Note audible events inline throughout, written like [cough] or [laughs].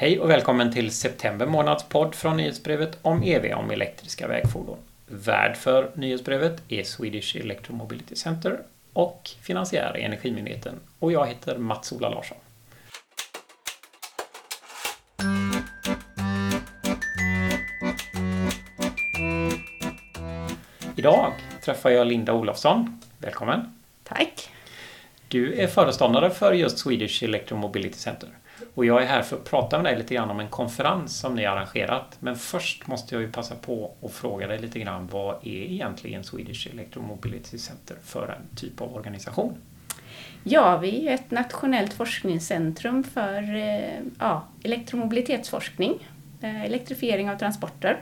Hej och välkommen till september månads podd från nyhetsbrevet om EV om elektriska vägfordon. Värd för nyhetsbrevet är Swedish Electromobility Center och finansiär är Energimyndigheten och jag heter Mats-Ola Larsson. Idag träffar jag Linda Olofsson. Välkommen! Tack! Du är föreståndare för just Swedish Electromobility Center. Och jag är här för att prata med dig lite grann om en konferens som ni har arrangerat. Men först måste jag ju passa på att fråga dig lite grann vad är egentligen Swedish Electromobility Center för en typ av organisation? Ja, vi är ett nationellt forskningscentrum för eh, ja, elektromobilitetsforskning, eh, elektrifiering av transporter.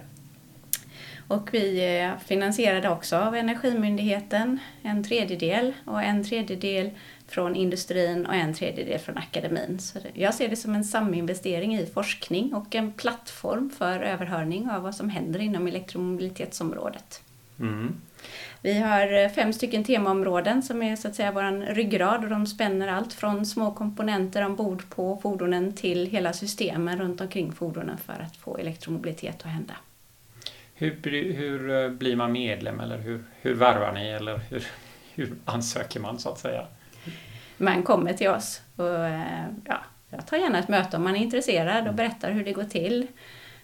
Och vi eh, är finansierade också av Energimyndigheten, en tredjedel, och en tredjedel från industrin och en tredjedel från akademin. Så jag ser det som en saminvestering i forskning och en plattform för överhörning av vad som händer inom elektromobilitetsområdet. Mm. Vi har fem stycken temaområden som är så att säga vår ryggrad och de spänner allt från små komponenter ombord på fordonen till hela systemen runt omkring fordonen för att få elektromobilitet att hända. Hur, hur eh, blir man medlem eller hur, hur värvar ni eller hur, hur ansöker man så att säga? Man kommer till oss. Och, eh, ja, jag tar gärna ett möte om man är intresserad och berättar hur det går till.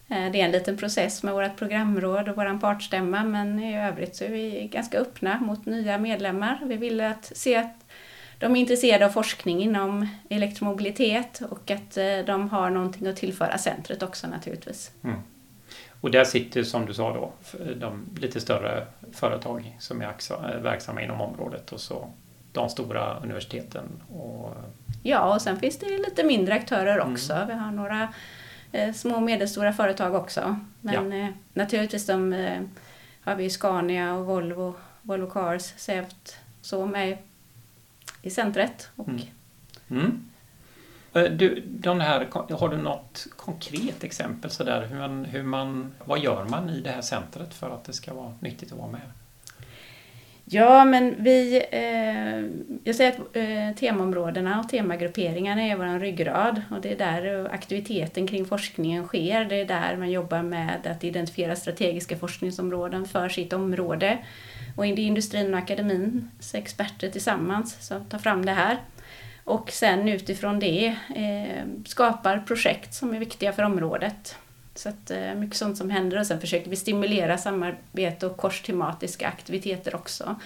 Eh, det är en liten process med vårt programråd och vår partstämma men i övrigt så är vi ganska öppna mot nya medlemmar. Vi vill att se att de är intresserade av forskning inom elektromobilitet och att eh, de har någonting att tillföra centret också naturligtvis. Mm. Och där sitter som du sa då de lite större företag som är verksamma inom området och så de stora universiteten. Och... Ja, och sen finns det lite mindre aktörer mm. också. Mm. Vi har några eh, små och medelstora företag också. Men ja. eh, naturligtvis de, eh, har vi Scania och Volvo, Volvo Cars, Sevt, så med i centret. Och... Mm. Mm. Eh, du, de här, har du något konkret exempel sådär hur man, hur man, vad gör man i det här centret för att det ska vara nyttigt att vara med? Ja, men vi... Eh, jag säger att eh, temaområdena och temagrupperingarna är vår ryggrad och det är där aktiviteten kring forskningen sker. Det är där man jobbar med att identifiera strategiska forskningsområden för sitt område. Och det är industrin och akademins experter tillsammans som tar fram det här. Och sen utifrån det eh, skapar projekt som är viktiga för området. Så att, eh, mycket sånt som händer och sen försöker vi stimulera samarbete och korstematiska aktiviteter också.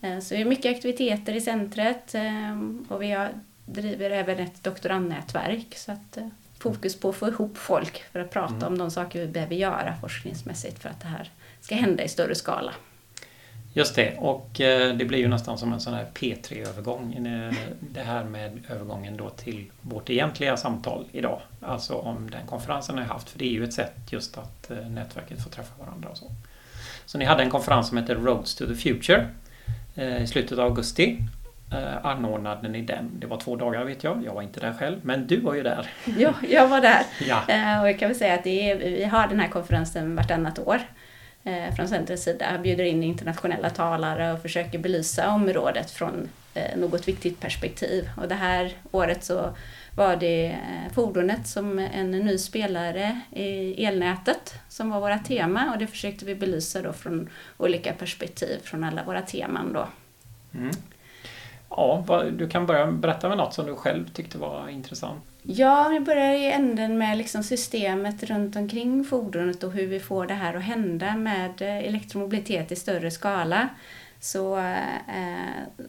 Eh, så det är mycket aktiviteter i centret eh, och vi har, driver även ett doktorandnätverk. Så att, fokus på att få ihop folk för att prata mm. om de saker vi behöver göra forskningsmässigt för att det här ska hända i större skala. Just det, och eh, det blir ju nästan som en sån här P3-övergång. Det här med övergången då till vårt egentliga samtal idag. Alltså om den konferensen ni haft, för det är ju ett sätt just att eh, nätverket får träffa varandra och så. Så ni hade en konferens som heter Roads to the Future eh, i slutet av augusti. Anordnade ni den? Det var två dagar vet jag, jag var inte där själv, men du var ju där. Ja, jag var där. [laughs] ja. Och jag kan väl säga att är, vi har den här konferensen vartannat år. Eh, från centrets sida bjuder in internationella talare och försöker belysa området från eh, något viktigt perspektiv. Och det här året så var det eh, fordonet som en ny spelare i elnätet som var våra tema och det försökte vi belysa då från olika perspektiv från alla våra teman då. Mm. Ja, du kan börja berätta med något som du själv tyckte var intressant. Ja, vi börjar i änden med liksom systemet runt omkring fordonet och hur vi får det här att hända med eh, elektromobilitet i större skala. Så, eh,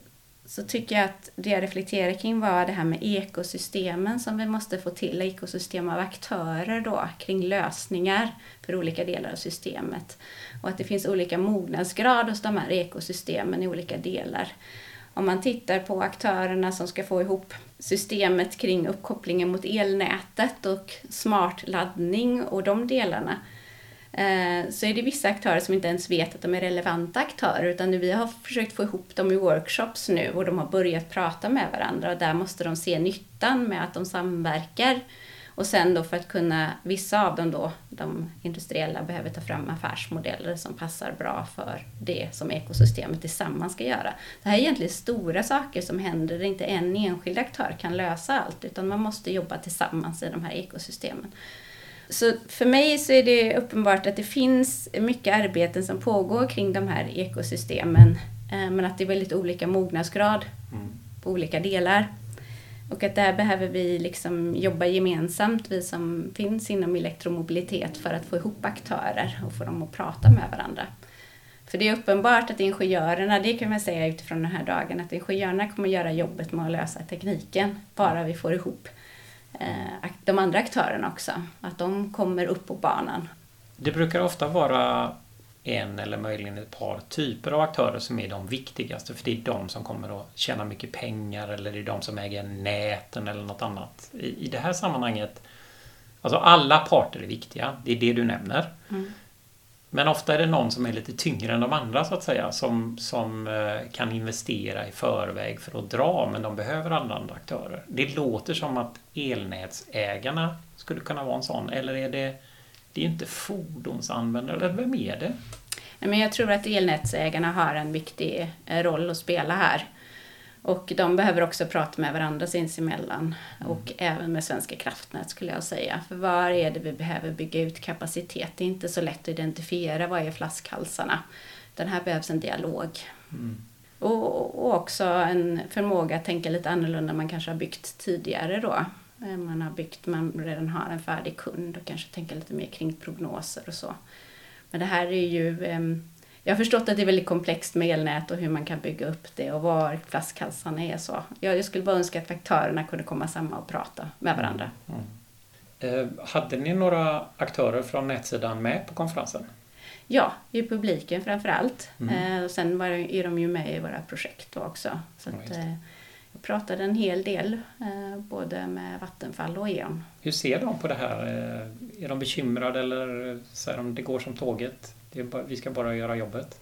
så tycker jag att det jag reflekterar kring var det här med ekosystemen som vi måste få till, ekosystem av aktörer då, kring lösningar för olika delar av systemet. Och att det finns olika mognadsgrad hos de här ekosystemen i olika delar om man tittar på aktörerna som ska få ihop systemet kring uppkopplingen mot elnätet och smart laddning och de delarna eh, så är det vissa aktörer som inte ens vet att de är relevanta aktörer utan vi har försökt få ihop dem i workshops nu och de har börjat prata med varandra och där måste de se nyttan med att de samverkar. Och sen då för att kunna, vissa av dem då, de industriella, behöver ta fram affärsmodeller som passar bra för det som ekosystemet tillsammans ska göra. Det här är egentligen stora saker som händer där inte en enskild aktör kan lösa allt, utan man måste jobba tillsammans i de här ekosystemen. Så för mig så är det uppenbart att det finns mycket arbeten som pågår kring de här ekosystemen, eh, men att det är väldigt olika mognadsgrad mm. på olika delar. Och att där behöver vi liksom jobba gemensamt, vi som finns inom elektromobilitet, för att få ihop aktörer och få dem att prata med varandra. För det är uppenbart att ingenjörerna, det kan man säga utifrån den här dagen, att ingenjörerna kommer göra jobbet med att lösa tekniken, bara vi får ihop eh, de andra aktörerna också. Att de kommer upp på banan. Det brukar ofta vara en eller möjligen ett par typer av aktörer som är de viktigaste för det är de som kommer att tjäna mycket pengar eller det är de som äger näten eller något annat. I, i det här sammanhanget, alltså alla parter är viktiga, det är det du nämner. Mm. Men ofta är det någon som är lite tyngre än de andra så att säga som, som eh, kan investera i förväg för att dra men de behöver alla andra aktörer. Det låter som att elnätsägarna skulle kunna vara en sån eller är det det är inte fordonsanvändare, vem är det? Men jag tror att elnätsägarna har en viktig eh, roll att spela här. Och de behöver också prata med varandra sinsemellan mm. och även med Svenska kraftnät skulle jag säga. För var är det vi behöver bygga ut kapacitet? Det är inte så lätt att identifiera vad är flaskhalsarna. Den här behövs en dialog. Mm. Och, och, också en förmåga att tänka lite annorlunda än man kanske har byggt tidigare då. Eh, man har byggt, man redan har en färdig kund och kanske tänka lite mer kring prognoser och så. Men det här är ju ehm, jag har förstått att det är väldigt komplext med elnät och hur man kan bygga upp det och var flaskhalsarna är så. Jag skulle bara önska att aktörerna kunde komma samman och prata med varandra. Mm. Eh, hade ni några aktörer från nätsidan med på konferensen? Ja, i publiken framför allt. Mm. Eh, sen var, är de ju med i våra projekt också. Så att, eh, jag pratade en hel del, eh, både med Vattenfall och E.ON. Hur ser de på det här? Eh, är de bekymrade eller säger de det går som tåget? Bara, vi ska bara göra jobbet.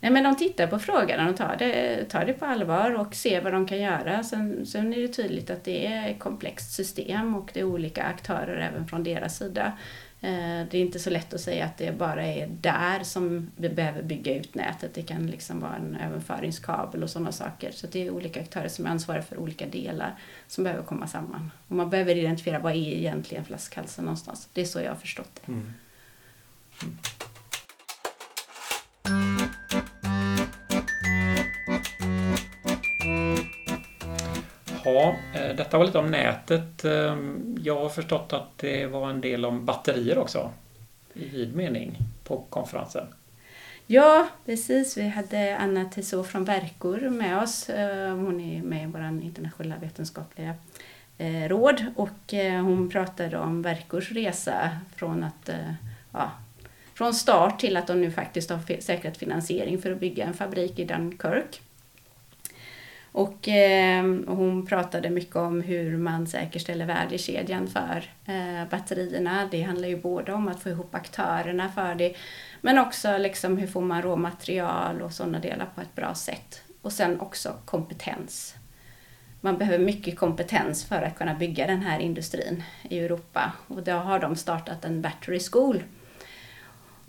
Nej, men de tittar på frågan och tar det, tar det på allvar och ser vad de kan göra. Sen, sen är det tydligt att det är ett komplext system och det är olika aktörer även från deras sida. Eh, det är inte så lätt att säga att det bara är där som vi behöver bygga ut nätet. Det kan liksom vara en överföringskabel och sådana saker. Så det är olika aktörer som är ansvariga för olika delar som behöver komma samman. Och man behöver identifiera vad är egentligen flaskhalsen någonstans. Det är så jag har förstått det. Mm. Mm. Ja, eh, detta var lite om nätet. Eh, jag har förstått att det var en del om batterier också i vid mening på konferensen. Ja, precis. Vi hade Anna Tissot från Verkor med oss. Eh, hon är med i vår internationella vetenskapliga råd och hon pratade om Verkors resa från att ja, från start till att de nu faktiskt har säkrat finansiering för att bygga en fabrik i Dunkirk. Och eh, hon pratade mycket om hur man säkerställer värdekedjan för eh, batterierna. Det handlar ju både om att få ihop aktörerna för det, men också liksom hur får man råmaterial och sådana delar på ett bra sätt. Och sen också kompetens. Man behöver mycket kompetens för att kunna bygga den här industrin i Europa. Och då har de startat en battery school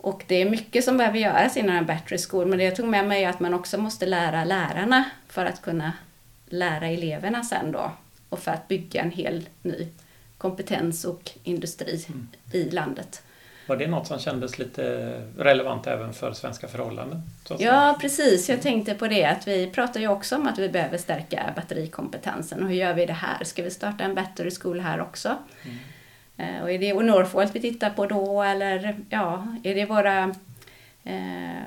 och det är mycket som behöver göras inom en battery school, men det jag tog med mig är att man också måste lära lärarna för att kunna lära eleverna sen då och för att bygga en hel ny kompetens och industri mm. i landet. Var det något som kändes lite relevant även för svenska förhållanden? Ja, precis. Jag tänkte på det att vi pratar ju också om att vi behöver stärka batterikompetensen. Och hur gör vi det här? Ska vi starta en battery school här också? Mm. Eh, och är det Northvolt vi tittar på då eller ja, är det våra eh,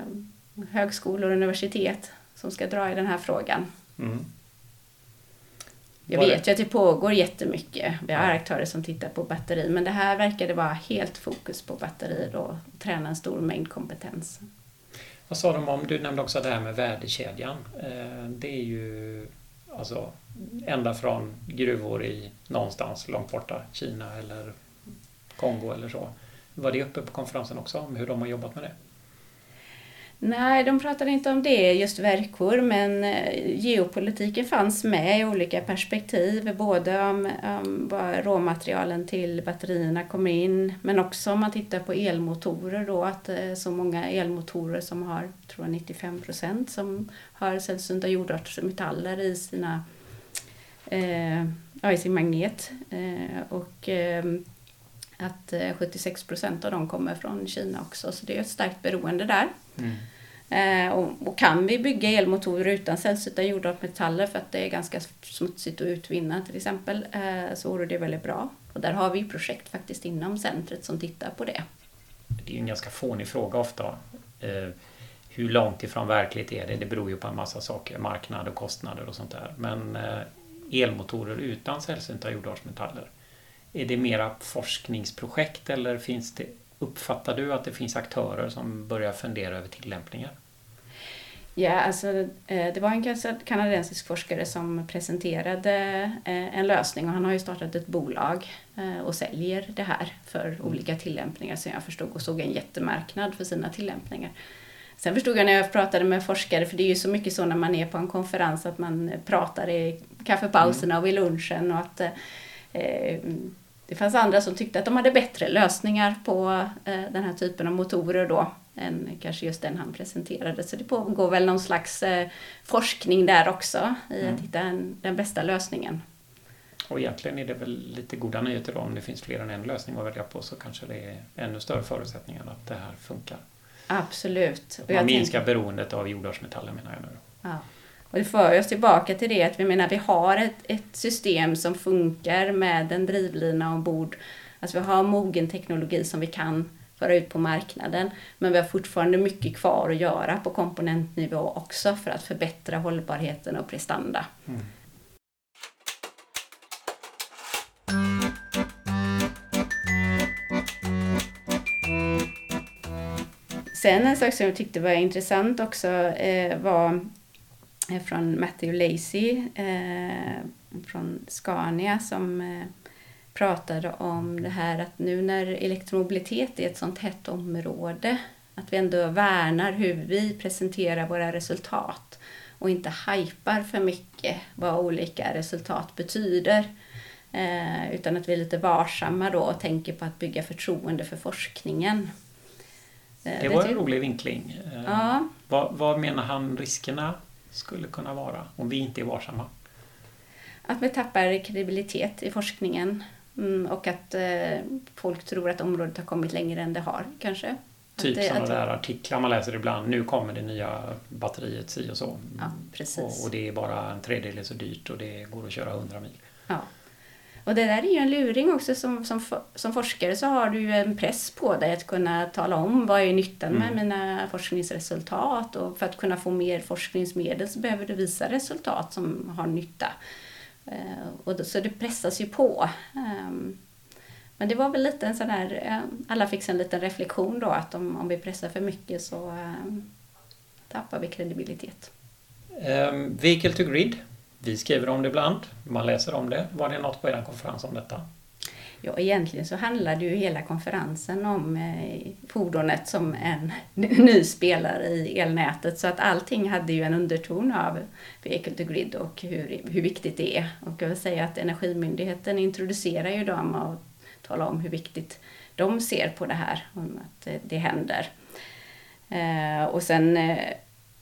högskolor och universitet som ska dra i den här frågan? Mm. Jag vet ju att det pågår jättemycket. Vi har aktörer som tittar på batteri, men det här verkade vara helt fokus på batterier och träna en stor mängd kompetens. Vad sa de om, du nämnde också det här med värdekedjan. Eh, det är ju alltså ända från gruvor i någonstans långt borta, Kina eller Kongo eller så. Var det uppe på konferensen också, om hur de har jobbat med det? Nej, de pratade inte om det, just verkor, men eh, geopolitiken fanns med i olika perspektiv. Både om, om var råmaterialen till batterierna kommer in, men också om man tittar på elmotorer då, att eh, så många elmotorer som har, tror jag, 95 procent som har sällsynta jordartsmetaller i sina eh, ja, i sin magnet. Eh, och eh, att eh, 76 procent av dem kommer från Kina också, så det är ett starkt beroende där. Mm. Eh, och, och, kan vi bygga elmotorer utan sällsynta jordartsmetaller för att det är ganska smutsigt att utvinna till exempel, eh, så vore det väldigt bra. Och där har vi projekt faktiskt inom centret som tittar på det. Det är ju en ganska fånig fråga ofta. Eh, hur långt ifrån verklighet är det? Det beror ju på en massa saker, marknad och kostnader och sånt där. Men eh, elmotorer utan sällsynta jordartsmetaller, är det mera forskningsprojekt eller finns det Uppfattar du att det finns aktörer som börjar fundera över tillämpningar? Ja, alltså, eh, det var en kanadensisk forskare som presenterade eh, en lösning och han har ju startat ett bolag eh, och säljer det här för mm. olika tillämpningar som jag förstod och såg en jättemarknad för sina tillämpningar. Sen förstod jag när jag pratade med forskare, för det är ju så mycket så när man är på en konferens att man pratar i kaffepauserna och vid lunchen och att det fanns andra som tyckte att de hade bättre lösningar på eh, den här typen av motorer då än kanske just den han presenterade. Så det pågår väl någon slags eh, forskning där också i mm. att hitta en, den bästa lösningen. Och egentligen är det väl lite goda nyheter då om det finns fler än en lösning att välja på så kanske det är ännu större förutsättningar att det här funkar. Absolut. man minskar tänker... beroendet av jordartsmetaller menar jag nu. Ja. Och det för oss tillbaka till det att vi menar vi har ett, ett system som funkar med en drivlina ombord. Alltså vi har mogen teknologi som vi kan föra ut på marknaden. Men vi har fortfarande mycket kvar att göra på komponentnivå också för att förbättra hållbarheten och prestanda. Mm. Sen en sak som jag tyckte var intressant också eh, var från Matthew Lacey eh, från Scania som eh, pratade om det här att nu när elektromobilitet är ett sånt hett område att vi ändå värnar hur vi presenterar våra resultat och inte hypar för mycket vad olika resultat betyder. Eh, utan att vi är lite varsamma då och tänker på att bygga förtroende för forskningen. Eh, det var en rolig vinkling. Eh, ja. Vad, vad menar han riskerna skulle kunna vara om vi inte är varsamma? Att vi tappar kredibilitet i forskningen mm, och att eh, folk tror att området har kommit längre än det har kanske. Typ att, sådana att, där artiklar man läser ibland. Nu kommer det nya batteriet si och så. Ja, precis. Och, och, det är bara en tredjedel så dyrt och det går att köra 100 mil. Ja. Och det där är ju en luring också. Som, som, som forskare så har du ju en press på dig att kunna tala om vad är nyttan med mm. mina forskningsresultat. Och för att kunna få mer forskningsmedel så behöver du visa resultat som har nytta. Uh, och då, så det pressas ju på. Um, men det var väl lite en sån här, uh, alla fick en liten reflektion då att om, om vi pressar för mycket så uh, tappar vi kredibilitet. Um, vehicle to grid vi skriver om det ibland, man läser om det. Var det något på er konferens om detta? Ja, egentligen så handlade ju hela konferensen om eh, fordonet som en [laughs] ny spelare i elnätet. Så att allting hade ju en underton av Vehicle to Grid och hur, hur viktigt det är. Och jag vill säga att Energimyndigheten introducerar ju dem och talar om hur viktigt de ser på det här, om att eh, det, händer. Eh, och sen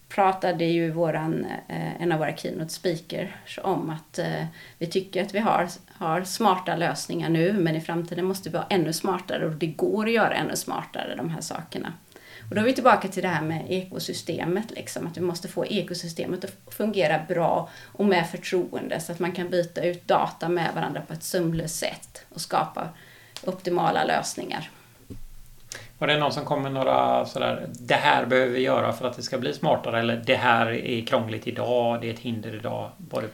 pratade ju våran, eh, en av våra keynote speakers om att eh, vi tycker att vi har, har smarta lösningar nu men i framtiden måste vi vara ännu smartare och det går att göra ännu smartare de här sakerna. Och då är vi tillbaka till det här med ekosystemet, liksom, att vi måste få ekosystemet att fungera bra och med förtroende så att man kan byta ut data med varandra på ett sömlöst sätt och skapa optimala lösningar. Var det någon som kom med några sådär, det här behöver vi göra för att det ska bli smartare eller det här är krångligt idag, det är ett hinder idag? Var det...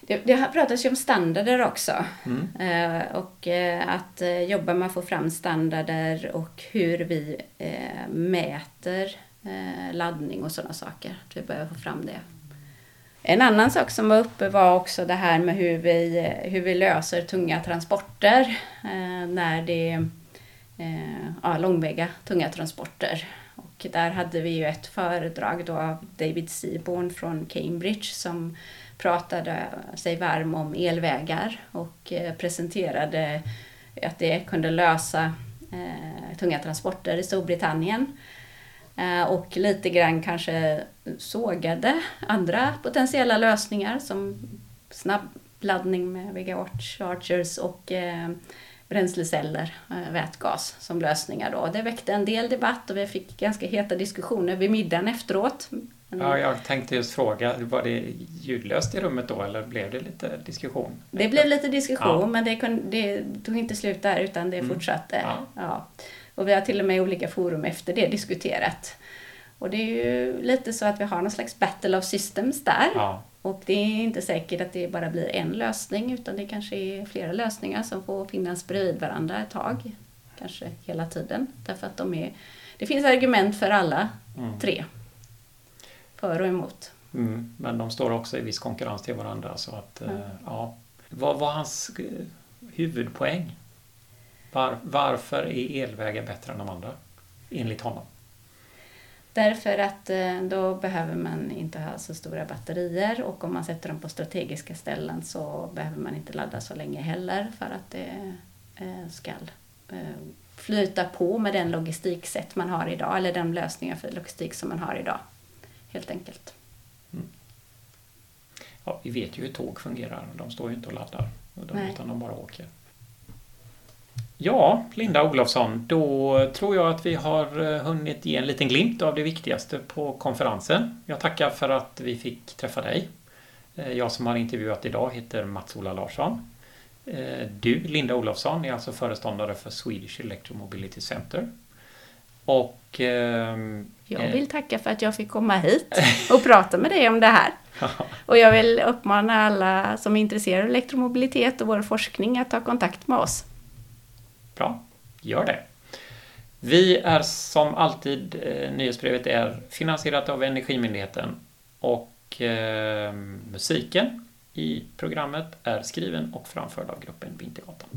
Det, det pratas ju om standarder också. Mm. Eh, och eh, att eh, jobba med att få fram standarder och hur vi eh, mäter eh, laddning och sådana saker. Att vi behöver få fram det. En annan sak som var uppe var också det här med hur vi, eh, hur vi löser tunga transporter. när det Eh, ja, långväga tunga transporter. Och där hade vi ju ett föredrag då av David Seaborn från Cambridge som pratade sig varm om elvägar och eh, presenterade att det kunde lösa eh, tunga transporter i Storbritannien. Eh, och lite grann kanske sågade andra potentiella lösningar som snabbladdning med Vega Chargers och eh, bränsleceller, eh, vätgas som lösningar. Då. Det väckte en del debatt och vi fick ganska heta diskussioner vid middagen efteråt. Ja, jag tänkte just fråga, var det ljudlöst i rummet då eller blev det lite diskussion? Det blev lite diskussion ja. men det, kunde, det, tog inte slut där utan det mm. fortsatte. Ja. ja. Och vi har till och med i olika forum efter det diskuterat. Och det är ju lite så att vi har någon slags battle of systems där. Ja. Och det är inte säkert att det bara blir en lösning utan det kanske är flera lösningar som får finnas bredvid varandra ett tag. Kanske hela tiden. Därför att de är, det finns argument för alla mm. tre. För och emot. Mm, men de står också i viss konkurrens till varandra. Så att, mm. ja. Vad var hans eh, huvudpoäng? Var, varför är elvägar bättre än de andra? Enligt honom. Därför att eh, då behöver man inte ha så stora batterier och om man sätter dem på strategiska ställen så behöver man inte ladda så länge heller för att det eh, ska eh, flyta på med den logistiksätt man har idag eller den lösningen för logistik som man har idag. Helt enkelt. Mm. Ja, vi vet ju hur tåg fungerar. De står ju inte och laddar utan de bara åker. Ja, Linda Olofsson, då tror jag att vi har eh, hunnit ge en liten glimt av det viktigaste på konferensen. Jag tackar för att vi fick träffa dig. Eh, jag som har intervjuat idag heter Mats-Ola Larsson. Eh, du, Linda Olofsson, är alltså föreståndare för Swedish Electromobility Center. Och... Ehm, jag vill tacka för att jag fick komma hit och prata med dig om det här. [laughs] Och jag vill uppmana alla som är intresserade av elektromobilitet och vår forskning att ta kontakt med oss. Bra, gör det. Vi är som alltid, eh, nyhetsbrevet är finansierat av Energimyndigheten och eh, musiken i programmet är skriven och framförd av gruppen Vintergatan.